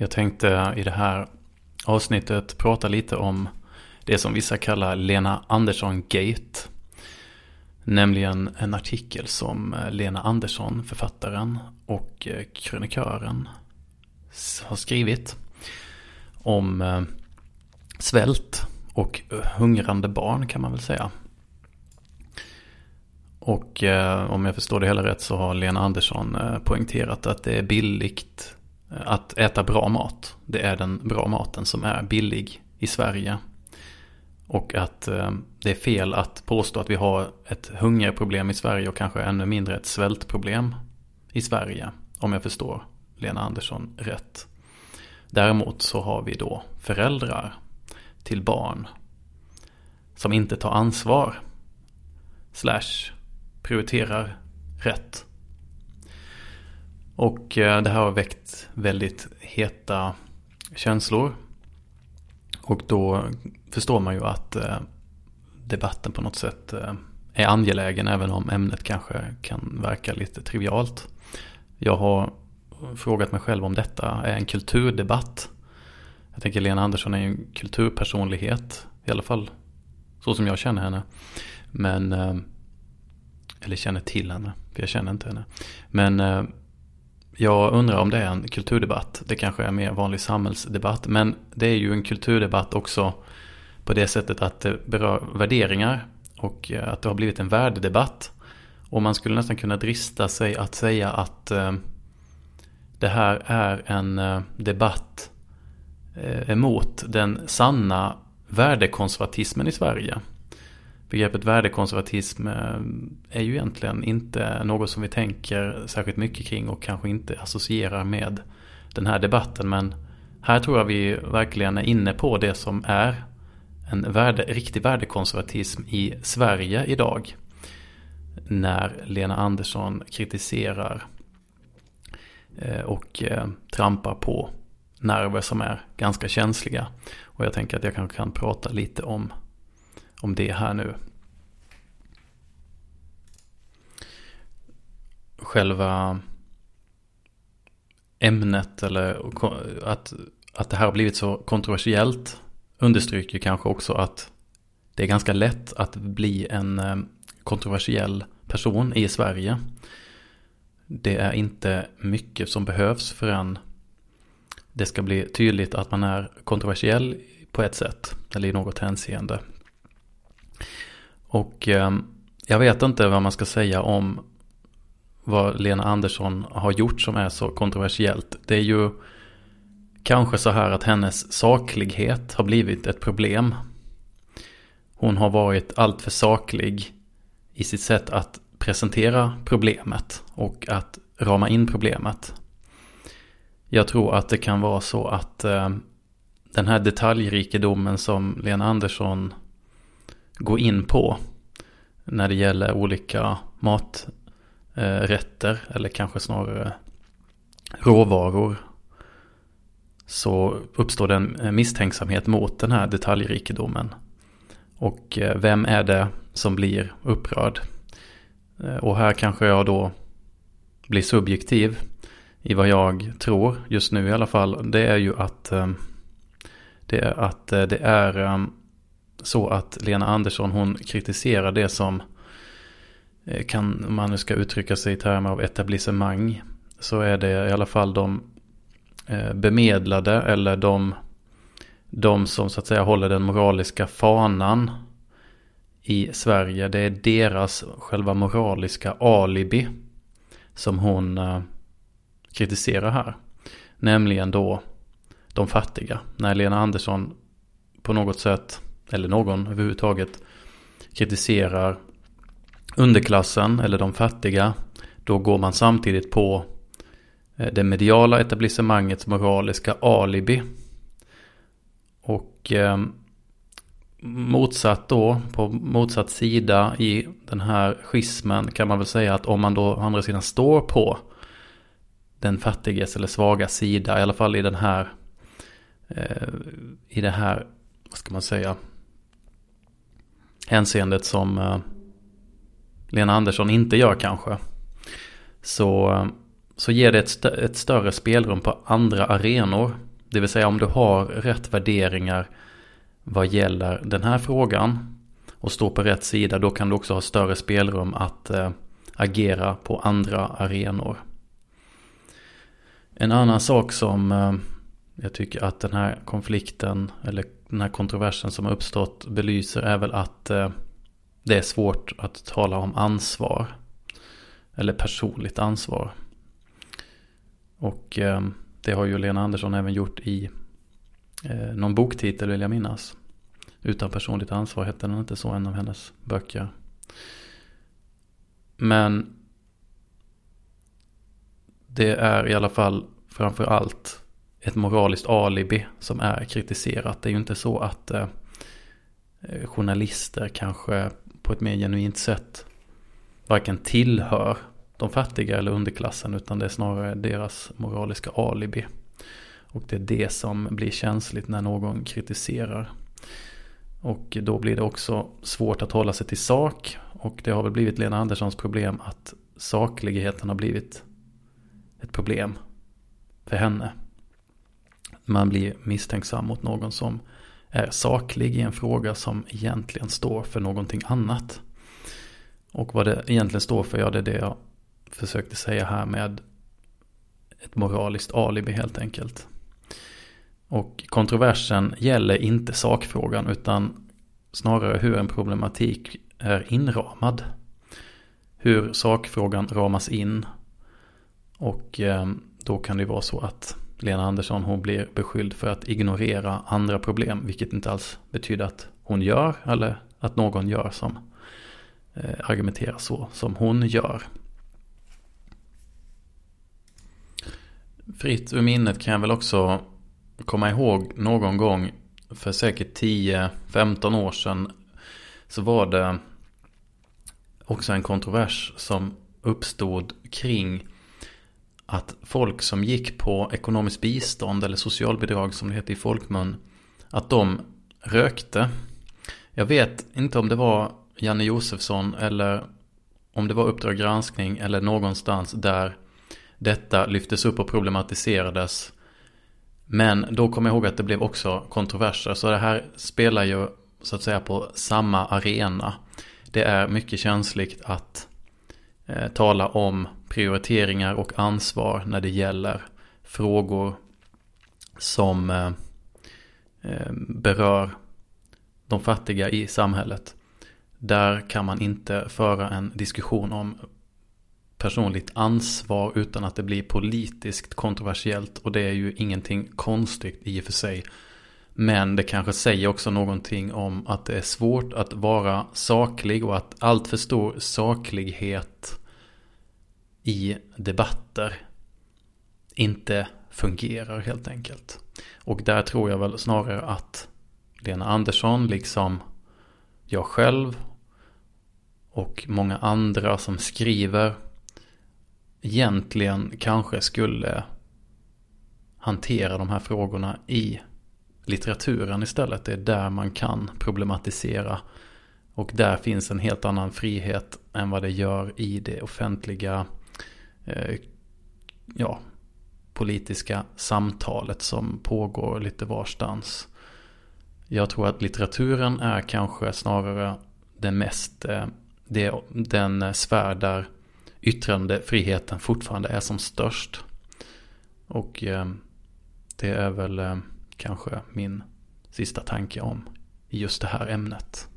Jag tänkte i det här avsnittet prata lite om det som vissa kallar Lena Andersson-gate. Nämligen en artikel som eh, Lena Andersson, författaren och eh, krönikören har skrivit om eh, svält och hungrande barn kan man väl säga. Och eh, om jag förstår det hela rätt så har Lena Andersson eh, poängterat att det är billigt att äta bra mat. Det är den bra maten som är billig i Sverige. Och att eh, det är fel att påstå att vi har ett hungerproblem i Sverige och kanske ännu mindre ett svältproblem i Sverige. Om jag förstår Lena Andersson rätt. Däremot så har vi då föräldrar till barn som inte tar ansvar slash prioriterar rätt. Och eh, det här har väckt väldigt heta känslor. Och då förstår man ju att eh, debatten på något sätt eh, är angelägen även om ämnet kanske kan verka lite trivialt. Jag har frågat mig själv om detta är en kulturdebatt. Jag tänker Lena Andersson är en kulturpersonlighet. I alla fall så som jag känner henne. Men, eller känner till henne, för jag känner inte henne. Men jag undrar om det är en kulturdebatt. Det kanske är en mer vanlig samhällsdebatt. Men det är ju en kulturdebatt också på det sättet att det berör värderingar. Och eh, att det har blivit en värdedebatt. Och man skulle nästan kunna drista sig att säga att eh, det här är en eh, debatt emot den sanna värdekonservatismen i Sverige. Begreppet värdekonservatism eh, är ju egentligen inte något som vi tänker särskilt mycket kring och kanske inte associerar med den här debatten. Men här tror jag vi verkligen är inne på det som är en värde, riktig värdekonservatism i Sverige idag. När Lena Andersson kritiserar eh, och eh, trampar på nerver som är ganska känsliga. Och jag tänker att jag kanske kan prata lite om, om det här nu. Själva ämnet eller att, att det här har blivit så kontroversiellt understryker kanske också att det är ganska lätt att bli en eh, kontroversiell person i Sverige. Det är inte mycket som behövs förrän det ska bli tydligt att man är kontroversiell på ett sätt. Eller i något hänseende. Och eh, jag vet inte vad man ska säga om vad Lena Andersson har gjort som är så kontroversiellt. Det är ju kanske så här att hennes saklighet har blivit ett problem. Hon har varit alltför saklig i sitt sätt att presentera problemet och att rama in problemet. Jag tror att det kan vara så att eh, den här detaljrikedomen som Lena Andersson gå in på när det gäller olika maträtter eller kanske snarare råvaror så uppstår det en misstänksamhet mot den här detaljrikedomen. Och eh, vem är det som blir upprörd? Eh, och här kanske jag då blir subjektiv i vad jag tror just nu i alla fall. Det är ju att eh, det är, att det är så att Lena Andersson hon kritiserar det som eh, kan om man nu ska uttrycka sig i termer av etablissemang så är det i alla fall de eh, bemedlade eller de, de som så att säga håller den moraliska fanan i Sverige. Det är deras själva moraliska alibi som hon eh, kritiserar här. Nämligen då de fattiga. När Lena Andersson på något sätt, eller någon överhuvudtaget, kritiserar underklassen eller de fattiga. Då går man samtidigt på eh, det mediala etablissemangets moraliska alibi. Och eh, motsatt då, på motsatt sida i den här schismen kan man väl säga att om man då å andra sidan står på den fattiges eller svaga sida, i alla fall i den här, eh, i det här, vad ska man säga, hänseendet som eh, Lena Andersson inte gör kanske. Så, eh, så ger det ett, st ett större spelrum på andra arenor Det vill säga om du har rätt värderingar vad gäller den här frågan och står på rätt sida då kan du också ha större spelrum att eh, agera på andra arenor. En annan sak som eh, jag tycker att den här konflikten eller den här kontroversen som har uppstått belyser är väl att eh, det är svårt att tala om ansvar. Eller personligt ansvar. Och eh, det har ju Lena Andersson även gjort i eh, någon boktitel vill jag minnas. Utan personligt ansvar hette den inte så en av hennes böcker. Men det är i alla fall framför allt ett moraliskt alibi som är kritiserat. Det är ju inte så att eh, eh, journalister kanske på ett mer genuint sätt varken tillhör de fattiga eller underklassen utan det är snarare deras moraliska alibi. Och det är det som blir känsligt när någon kritiserar. Och då blir det också svårt att hålla sig till sak. Och det har väl blivit Lena Anderssons problem att sakligheten har blivit ett problem för henne. Man blir misstänksam mot någon som är saklig i en fråga som egentligen står för någonting annat. Och vad det egentligen står för, ja det är det jag försökte säga här med ett moraliskt alibi helt enkelt. Och kontroversen gäller inte sakfrågan utan snarare hur en problematik är inramad. Hur sakfrågan ramas in. Och eh, då kan det vara så att Lena Andersson hon blir beskylld för att ignorera andra problem. Vilket inte alls betyder att hon gör eller att någon gör som eh, argumenterar så som hon gör. Fritt ur minnet kan jag väl också komma ihåg någon gång för säkert 10-15 år sedan så var det också en kontrovers som uppstod kring att folk som gick på ekonomiskt bistånd eller socialbidrag som det heter i folkmun att de rökte. Jag vet inte om det var Janne Josefsson eller om det var Uppdrag granskning eller någonstans där detta lyftes upp och problematiserades. Men då kommer jag ihåg att det blev också kontroverser. Så det här spelar ju så att säga på samma arena. Det är mycket känsligt att eh, tala om prioriteringar och ansvar när det gäller frågor som eh, eh, berör de fattiga i samhället. Där kan man inte föra en diskussion om personligt ansvar utan att det blir politiskt kontroversiellt. Och det är ju ingenting konstigt i och för sig. Men det kanske säger också någonting om att det är svårt att vara saklig och att allt för stor saklighet i debatter inte fungerar helt enkelt. Och där tror jag väl snarare att Lena Andersson liksom jag själv och många andra som skriver egentligen kanske skulle hantera de här frågorna i litteraturen istället. Det är där man kan problematisera. Och där finns en helt annan frihet än vad det gör i det offentliga eh, ja, politiska samtalet som pågår lite varstans. Jag tror att litteraturen är kanske snarare den mest, eh, det, den sfär där yttrandefriheten fortfarande är som störst. Och eh, det är väl eh, kanske min sista tanke om just det här ämnet.